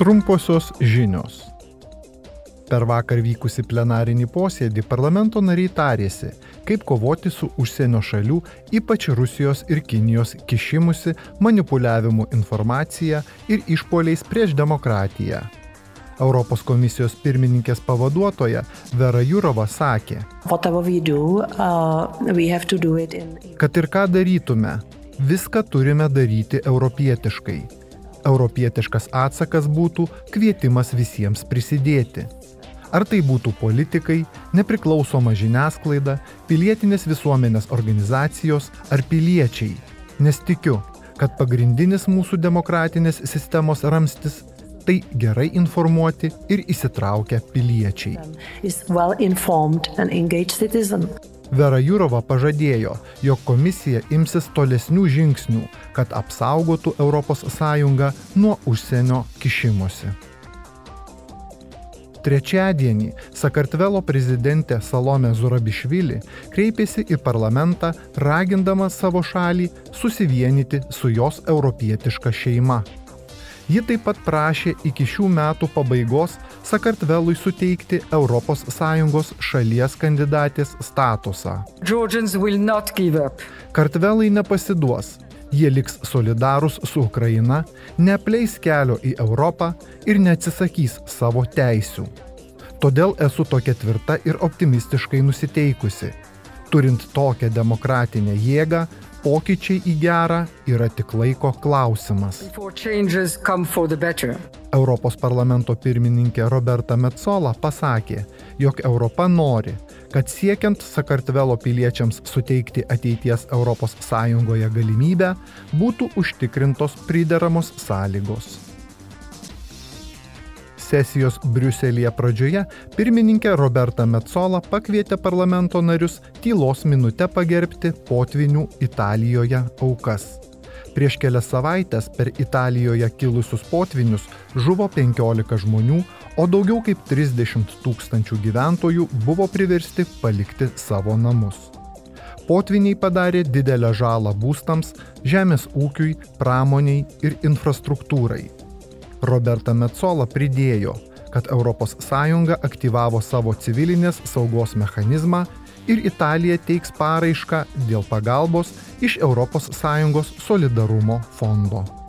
Trumposios žinios. Per vakar vykusi plenarinį posėdį parlamento nariai tarėsi, kaip kovoti su užsienio šalių, ypač Rusijos ir Kinijos kišimusi, manipuliavimu informacija ir išpoliais prieš demokratiją. Europos komisijos pirmininkės pavaduotoja Vera Jurova sakė, do, uh, in... kad ir ką darytume, viską turime daryti europietiškai. Europietiškas atsakas būtų kvietimas visiems prisidėti. Ar tai būtų politikai, nepriklausoma žiniasklaida, pilietinės visuomenės organizacijos ar piliečiai. Nes tikiu, kad pagrindinis mūsų demokratinės sistemos ramstis tai gerai informuoti ir įsitraukę piliečiai. Vera Jurova pažadėjo, jog komisija imsis tolesnių žingsnių, kad apsaugotų ES nuo užsienio kišimosi. Trečiadienį Sakartvelo prezidentė Salome Zurabišvili kreipėsi į parlamentą, ragindama savo šalį susivienyti su jos europietiška šeima. Ji taip pat prašė iki šių metų pabaigos Sakartvelui suteikti ES šalies kandidatės statusą. Kartvelai nepasiduos, Jie liks solidarūs su Ukraina, neapleis kelio į Europą ir neatsisakys savo teisių. Todėl esu tokia tvirta ir optimistiškai nusiteikusi. Turint tokią demokratinę jėgą, pokyčiai į gerą yra tik laiko klausimas. Europos parlamento pirmininkė Roberta Metzola pasakė, jog Europa nori, kad siekiant Sakartvelo piliečiams suteikti ateities ES galimybę, būtų užtikrintos prideramos sąlygos sesijos Briuselėje pradžioje pirmininkė Roberta Metzola pakvietė parlamento narius tylos minutę pagerbti potvinių Italijoje aukas. Prieš kelias savaitės per Italijoje kilusius potvinius žuvo 15 žmonių, o daugiau kaip 30 tūkstančių gyventojų buvo priversti palikti savo namus. Potviniai padarė didelę žalą būstams, žemės ūkiui, pramoniai ir infrastruktūrai. Roberta Metzola pridėjo, kad ES aktyvavo savo civilinės saugos mechanizmą ir Italija teiks paraišką dėl pagalbos iš ES solidarumo fondo.